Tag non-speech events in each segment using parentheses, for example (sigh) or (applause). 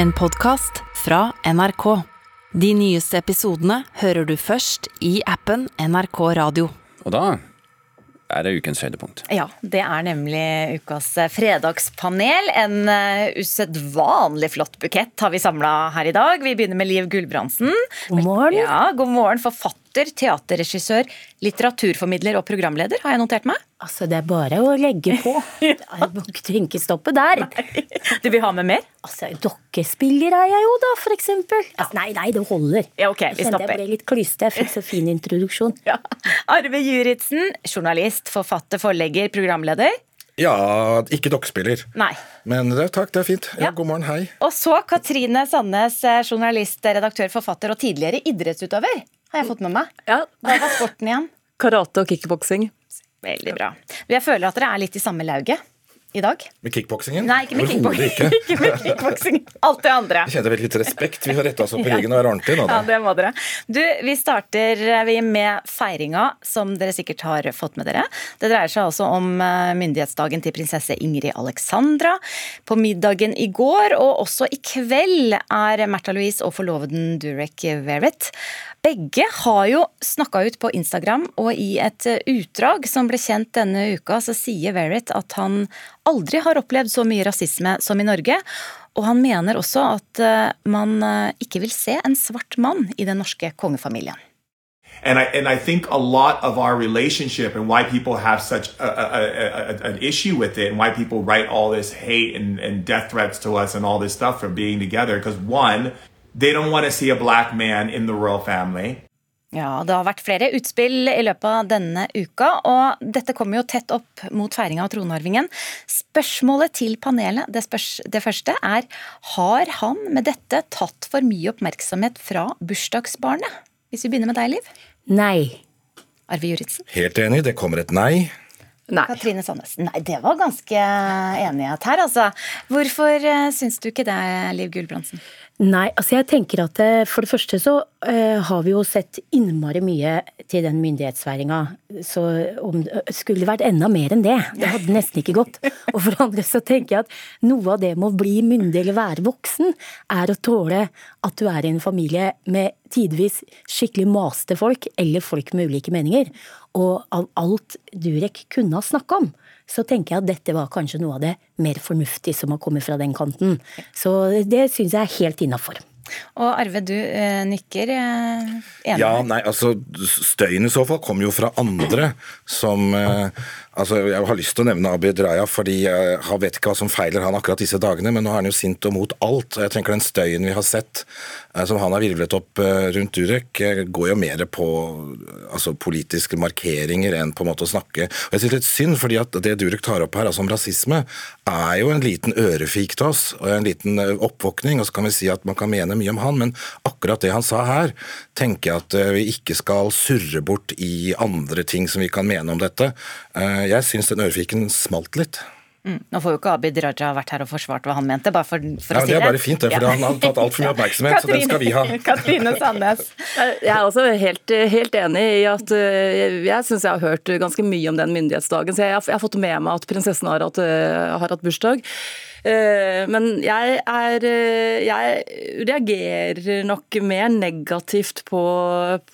En podkast fra NRK. De nyeste episodene hører du først i appen NRK Radio. Og da er det ukens høydepunkt. Ja, det er nemlig ukas fredagspanel. En uh, usedvanlig flott bukett har vi samla her i dag. Vi begynner med Liv Gulbrandsen. God morgen. Ja, god morgen, forfatter, teaterregissør, litteraturformidler og programleder, har jeg notert meg. Altså, det er bare å legge på. (laughs) Jeg trenger ikke stoppe der. Du vil ha med mer? Altså, Dokkespiller er jeg jo, da, for eksempel. Altså, nei, nei, det holder. Ja, ok, vi Jeg kjente stopper. Jeg ble litt klyste. Jeg fikk så fin introduksjon. (laughs) Ja. Arve Juritzen, journalist, forfatter, forlegger, programleder. Ja, ikke dokkespiller. Nei. Men det, takk, det er fint. Ja, Ja. God morgen, hei. Og så Katrine Sandnes, eh, journalist, redaktør, forfatter og tidligere idrettsutøver. Har jeg fått med meg. Ja, Hva var sporten igjen? karate og kickboksing. Veldig bra. Jeg føler at dere er litt i samme lauget i dag. Med kickboksingen? Nei, ikke med kickboksingen. (laughs) ikke. med kickboksing. Alt det andre. Jeg kjente vel litt respekt. Vi har retta oss opp i ryggen og er ordentlige nå, Ja, det må dere. Du, Vi starter eh, vi med feiringa, som dere sikkert har fått med dere. Det dreier seg altså om eh, myndighetsdagen til prinsesse Ingrid Alexandra. På middagen i går, og også i kveld, er Märtha Louise og forloveden Durek Verrett. Begge har jo snakka ut på Instagram, og i et eh, utdrag som ble kjent denne uka, så sier Verrett at han aldri har opplevd så mye rasisme som i Norge. Og han mener også at eh, man eh, ikke vil se en svart mann i den norske kongefamilien. And I and I think a lot of our relationship and why people have such a, a, a, an issue with it and why people write all this hate and, and death threats to us and all this stuff for being together because one, they don't want to see a black man in the royal family. Ja, Det har vært flere utspill i løpet av denne uka, og dette kommer jo tett opp mot feiringa av tronarvingen. Spørsmålet til panelet, det, spørs, det første, er har han med dette tatt for mye oppmerksomhet fra bursdagsbarnet? Hvis vi begynner med deg, Liv. Nei. Arve Juritzen. Helt enig, det kommer et nei. Nei. Katrine Sandnes. Nei, det var ganske enighet her, altså. Hvorfor eh, syns du ikke det, Liv Gulbrandsen? Nei, altså jeg tenker at eh, For det første så eh, har vi jo sett innmari mye til den myndighetsfeiringa. Så om det skulle vært enda mer enn det. Det hadde nesten ikke gått. Og for det andre så tenker jeg at noe av det med å bli myndig eller være voksen, er å tåle at du er i en familie med tidvis skikkelig maste folk, eller folk med ulike meninger. Og av alt Durek kunne ha snakka om, så tenker jeg at dette var kanskje noe av det mer fornuftige som har kommet fra den kanten. Så det syns jeg er helt innafor. Og Arve, du eh, nikker eh, enig? Ja, nei, altså Støyen i så fall kom jo fra andre som eh, altså Jeg har lyst til å nevne Abid Raja, fordi jeg vet ikke hva som feiler han akkurat disse dagene, men nå er han jo sint og mot alt. Jeg tenker Den støyen vi har sett, eh, som han har virvlet opp eh, rundt Durek, eh, går jo mer på altså politiske markeringer enn på en måte å snakke. Og jeg synes det er litt synd, fordi at det Durek tar opp her, altså om rasisme, er jo en liten ørefik til oss, og en liten oppvåkning. og så kan vi si at man kan mene mye om han, men akkurat det han sa her, tenker jeg at vi ikke skal surre bort i andre ting som vi kan mene om dette. Eh, Jeg syns den ørefiken smalt litt. Mm. Nå får jo ikke Abid Raja vært her og forsvart hva han mente, bare for, for Ja, å si det det. er bare fint, det, for han har tatt altfor mye oppmerksomhet, så den skal vi ha. (laughs) Katrine Sandnes. Jeg er også helt, helt enig i at eh, jeg syns jeg har hørt ganske mye om den myndighetsdagen. Så jeg har, jeg har fått med meg at prinsessen har hatt, eh, har hatt bursdag. Eh, Men jeg er eh, Jeg reagerer nok mer negativt på,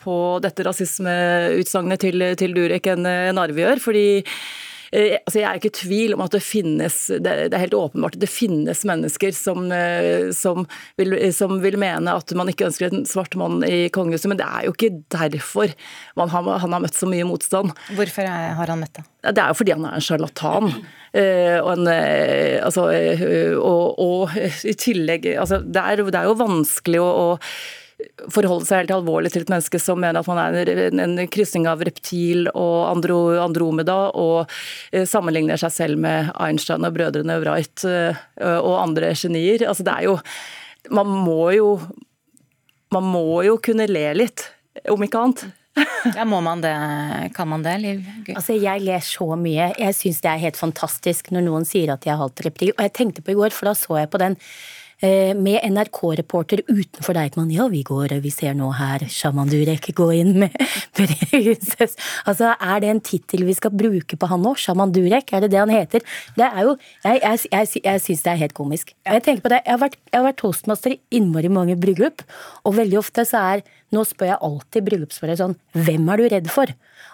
på dette rasismeutsagnet til, til Durek enn Narve gjør. fordi Eh, altså jeg er ikke i tvil om at det finnes Det er helt åpenbart at det finnes mennesker som, eh, som, vil, som vil mene at man ikke ønsker en svart mann i kongehuset, men det er jo ikke derfor man har, han har møtt så mye motstand. Hvorfor har han møtt det? Det er jo fordi han er en sjarlatan. Eh, og, en, eh, altså, eh, og, og i tillegg altså, det, er, det er jo vanskelig å, å forholde seg helt alvorlig til et menneske som mener at man er en, en krysning av reptil og andro, andromeda, og eh, sammenligner seg selv med Einstein og brødrene Wright eh, og andre genier. Altså, det er jo Man må jo Man må jo kunne le litt, om ikke annet. Ja, må man det? Kan man det, Liv? Gud. Altså, Jeg ler så mye. Jeg syns det er helt fantastisk når noen sier at de har halvt reptil. Og jeg tenkte på i går, for da så jeg på den med NRK-reporter utenfor Deichman. Ja, vi går, vi ser nå her Shaman Durek gå inn med (laughs) prinsesse Altså, er det en tittel vi skal bruke på han nå? Shaman Durek, er det det han heter? Det er jo Jeg, jeg, jeg, jeg syns det er helt komisk. Jeg tenker på det, jeg har vært, jeg har vært toastmaster i innmari mange bryllup, og veldig ofte så er Nå spør jeg alltid bryllupsparet sånn Hvem er du redd for?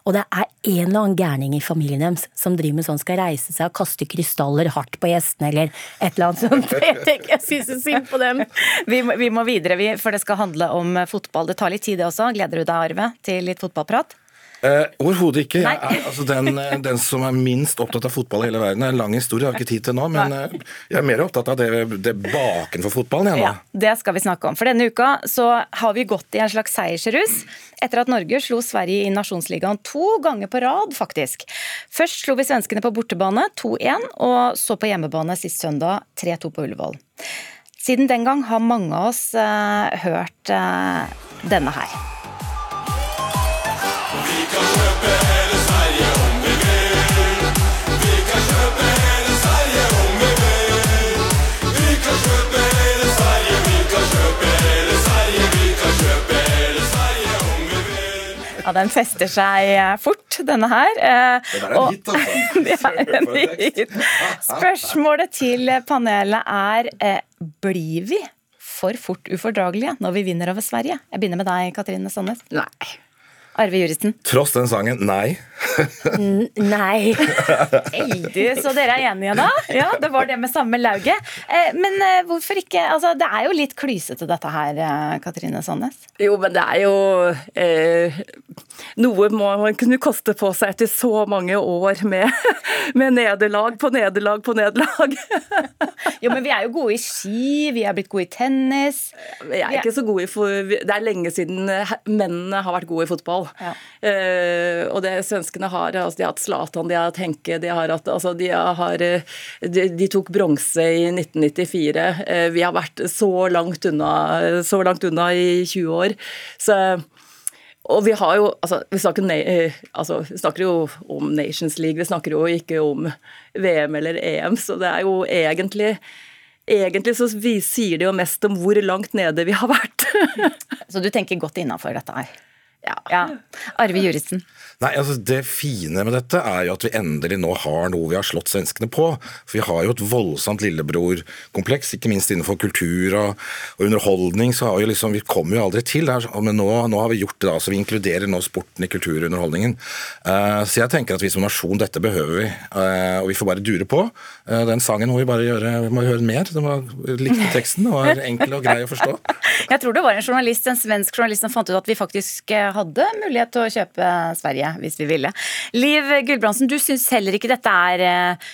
Og det er en eller annen gærning i familien deres som driver med sånn skal reise seg og kaste krystaller hardt på gjestene, eller et eller annet sånt. (laughs) Jeg tenker, jeg syns så synd på dem. Vi må, vi må videre, vi, for det skal handle om fotball. Det tar litt tid, det også. Gleder du deg, Arve, til litt fotballprat? Eh, Overhodet ikke. Jeg er altså den, eh, den som er minst opptatt av fotball i hele verden. Det er en lang historie, jeg har ikke tid til nå, men eh, jeg er mer opptatt av det, det bakenfor fotballen, jeg. Ja, Det skal vi snakke om. For denne uka så har vi gått i en slags seiersrus etter at Norge slo Sverige i nasjonsligaen to ganger på rad, faktisk. Først slo vi svenskene på bortebane 2-1, og så på hjemmebane sist søndag 3-2 på Ullevål. Siden den gang har mange av oss eh, hørt denne her. Ja, Den fester seg eh, fort, denne her. Eh, Det der er en og- hit, altså. (laughs) Det er en hit. Spørsmålet til panelet er eh, blir vi for fort ufordragelige når vi vinner over Sverige? Jeg begynner med deg, Katrine Sandnes. Nei. Arve Juritzen. Tross den sangen, nei. Nei. Eidu, så dere er enige da? Ja, det var det med samme lauget. Eh, men eh, hvorfor ikke? Altså, det er jo litt klysete dette her, eh, Katrine Sandnes. Jo, men det er jo eh, Noe må man kunne koste på seg etter så mange år med, med nederlag på nederlag på nederlag. Jo, men vi er jo gode i ski, vi er blitt gode i tennis. Jeg er ikke så god i for, Det er lenge siden mennene har vært gode i fotball. Ja. Eh, og det svenskene har, altså de har hatt Zlatan, de har hatt Henke, de har hatt altså de, har, eh, de, de tok bronse i 1994. Eh, vi har vært så langt unna, så langt unna i 20 år. Så og vi har jo altså vi, snakker, eh, altså vi snakker jo om Nations League, vi snakker jo ikke om VM eller EM, så det er jo egentlig Egentlig så sier det jo mest om hvor langt nede vi har vært. (laughs) Så du tenker godt innafor dette her? Ja. Ja. Arve Juritzen. Nei, altså Det fine med dette er jo at vi endelig nå har noe vi har slått svenskene på. For vi har jo et voldsomt lillebror-kompleks, ikke minst innenfor kultur og, og underholdning. så har vi liksom, Vi kommer jo aldri til der, men nå, nå har vi gjort det. da, så Vi inkluderer nå sporten i kulturunderholdningen. Uh, så jeg tenker at vi som nasjon, dette behøver vi. Uh, og vi får bare dure på. Uh, den sangen må vi bare gjøre, vi må høre mer. Den var, likte teksten, den var enkel og grei å forstå. (laughs) Jeg tror det var en journalist, en svensk journalist som fant ut at vi faktisk eh, hadde mulighet til å kjøpe Sverige hvis vi ville. Liv Gulbrandsen, du syns heller ikke dette er eh,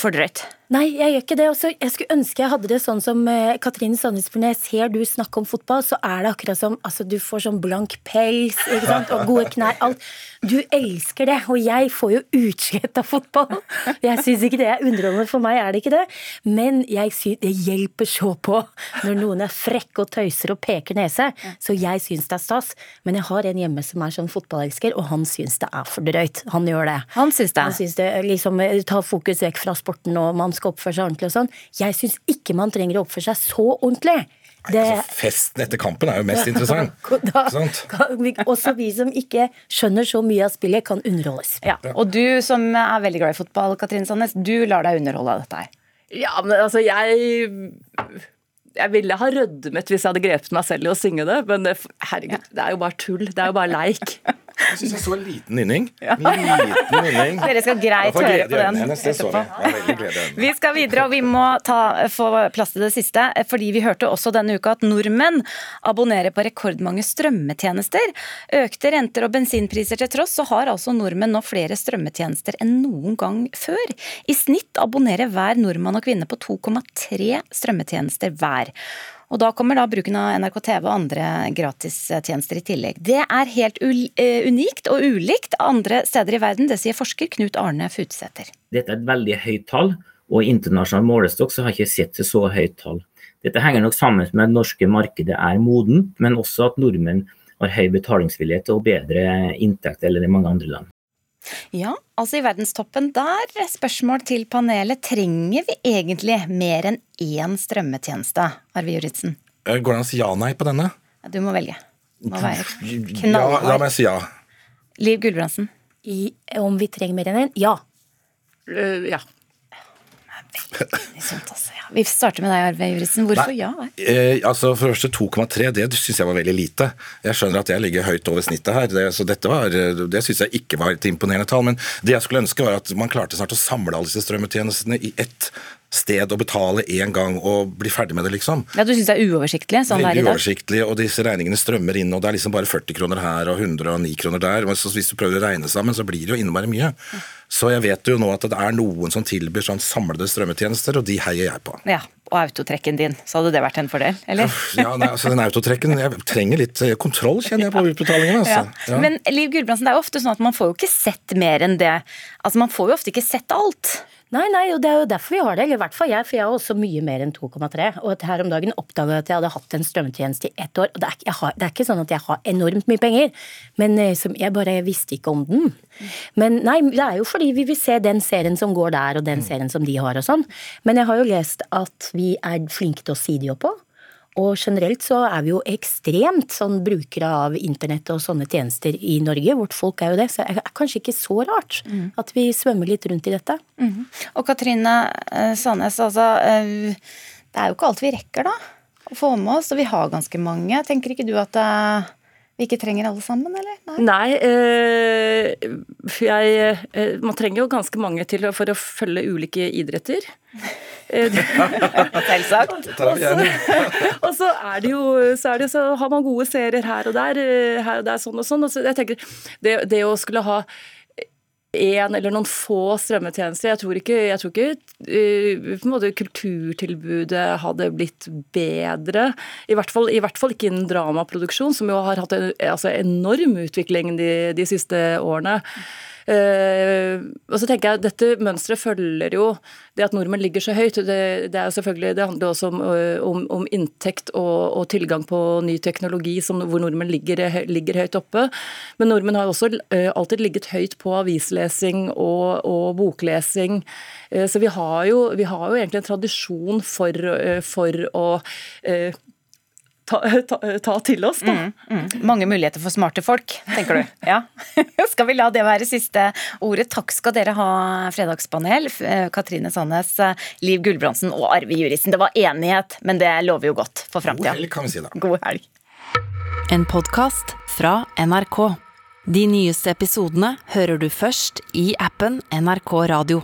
for drøyt? Nei, jeg gjør ikke det. Også, jeg skulle ønske jeg hadde det sånn som eh, Katrine Sandnes, for ser du snakke om fotball, så er det akkurat som altså, du får sånn blank pels ikke sant? og gode knær. Alt. Du elsker det, og jeg får jo utslett av fotball. Jeg syns ikke det er underholdende. For meg er det ikke det. Men jeg synes, det hjelper så på når noen er frekke og tøyser og peker nese. Så jeg syns det er stas. Men jeg har en hjemme som er sånn fotballelsker, og han syns det er for drøyt. Han gjør det. Han syns det. Han syns det liksom tar fokus vekk fra sporten og man skal oppføre seg ordentlig og sånn. Jeg syns ikke man trenger å oppføre seg så ordentlig. Det, Altså, festen etter kampen er jo mest (laughs) interessant. (laughs) da, kan vi, også vi som ikke skjønner så mye av spillet, kan underholdes. Ja. Og du som er veldig glad i fotball, Katrine Sandnes, du lar deg underholde av dette her. Ja, men altså, jeg jeg ville ha rødmet hvis jeg hadde grepet meg selv i å synge det, men det, herregud, det er jo bare tull. Det er jo bare leik. (laughs) Jeg syns jeg så en liten nynning. (laughs) Liten nynning. Dere skal greit høre på den hennes, etterpå. Vi skal videre, og vi må ta, få plass til det siste. Fordi vi hørte også denne uka at nordmenn abonnerer på rekordmange strømmetjenester. Økte renter og bensinpriser til tross, så har altså nordmenn nå flere strømmetjenester enn noen gang før. I snitt abonnerer hver nordmann og kvinne på 2,3 strømmetjenester hver. Og da kommer da bruken av NRK TV og andre gratistjenester i tillegg. Det er helt eh, unikt og ulikt andre steder i verden, det sier forsker Knut Arne Futsæter. Dette er et veldig høyt tall, og i internasjonal målestokk så har jeg ikke sett et så høyt tall. Dette henger nok sammen med at det norske markedet er modent, men også at nordmenn har høy betalingsvillighet og bedre inntekt enn i mange andre land. Ja, altså i verdenstoppen der, spørsmål til panelet. Trenger vi egentlig mer enn én strømmetjeneste, Arve Juritzen? Eh, Går det an å si ja-nei på denne? Du må velge. Må være Ja, la meg si ja. Liv Gulbrandsen. I, om vi trenger mer enn én? Ja. Uh, Ja. Sånt, altså, ja. Vi starter med deg, Arve Juritzen. Hvorfor Nei. ja? Eh, altså For det første 2,3 det syns jeg var veldig lite. Jeg skjønner at jeg ligger høyt over snittet her, det, så dette var, det syns jeg ikke var et imponerende tall. Men det jeg skulle ønske var at man klarte snart å samle alle disse strømmetjenestene i ett sted å betale én gang og bli ferdig med det, liksom. Ja, Du syns det er uoversiktlig sånn det er Veldig i dag? uoversiktlig, og disse regningene strømmer inn, og det er liksom bare 40 kroner her og 109 kroner der. og hvis du prøver å regne sammen, så blir det jo innmari mye. Så jeg vet jo nå at det er noen som tilbyr sånn samlede strømmetjenester, og de heier jeg på. Ja, og autotrekken din. Så hadde det vært en fordel, eller? Ja, nei, altså Den autotrekken Jeg trenger litt eh, kontroll, kjenner jeg, på (laughs) utbetalingene. Altså. Ja. Men Liv Gulbrandsen, det er jo ofte sånn at man får jo ikke sett mer enn det. Altså Man får jo ofte ikke sett alt. Nei, nei, og det er jo derfor vi har det. Eller i hvert fall jeg, for jeg har også mye mer enn 2,3. Og her om dagen oppdaga jeg at jeg hadde hatt en strømmetjeneste i ett år. Og det er, jeg har, det er ikke sånn at jeg har enormt mye penger, men eh, som, jeg bare visste ikke om den. Men nei, det er jo fordi vi vil se den serien som går der, og den serien som de har og sånn. Men jeg har jo lest at vi er flinke til å si de opp på. Og generelt så er vi jo ekstremt sånn brukere av internett og sånne tjenester i Norge. Vårt folk er jo det, så det er kanskje ikke så rart at vi svømmer litt rundt i dette. Og Katrine eh, Sandnes, altså eh, Det er jo ikke alt vi rekker, da. Å få med oss. Og vi har ganske mange. Tenker ikke du at det vi ikke trenger alle sammen, eller? Nei. Nei, øh, jeg, øh, man trenger jo ganske mange til for å følge ulike idretter. (laughs) Eh, (laughs) Selvsagt. (laughs) Og så er det jo så, er det, så har man gode serier her og der, eh, her og der, sånn og sånn. Og så jeg tenker, det, det å skulle ha én eller noen få strømmetjenester. Jeg tror ikke, jeg tror ikke uh, en måte kulturtilbudet hadde blitt bedre. I hvert fall, i hvert fall ikke innen dramaproduksjon, som jo har hatt en altså, enorm utvikling de, de siste årene. Eh, og så tenker jeg at Dette mønsteret følger jo det at nordmenn ligger så høyt. Det, det er selvfølgelig, det handler også om, eh, om, om inntekt og, og tilgang på ny teknologi som, hvor nordmenn ligger, ligger høyt oppe. Men nordmenn har også eh, alltid ligget høyt på avislesing og, og boklesing. Eh, så vi har, jo, vi har jo egentlig en tradisjon for, eh, for å eh, ta, ta, ta til oss, da. Mm. Mange muligheter for smarte folk, tenker du. (laughs) Ja. (laughs) Skal vi la det være siste ordet? Takk skal dere ha, fredagspanel. Eh, Katrine Sandnes, eh, Liv Gulbrandsen og Arve Juristen. Det var enighet, men det lover jo godt for God helg, kan vi si da. God helg. En podkast fra NRK. De nyeste episodene hører du først i appen NRK Radio.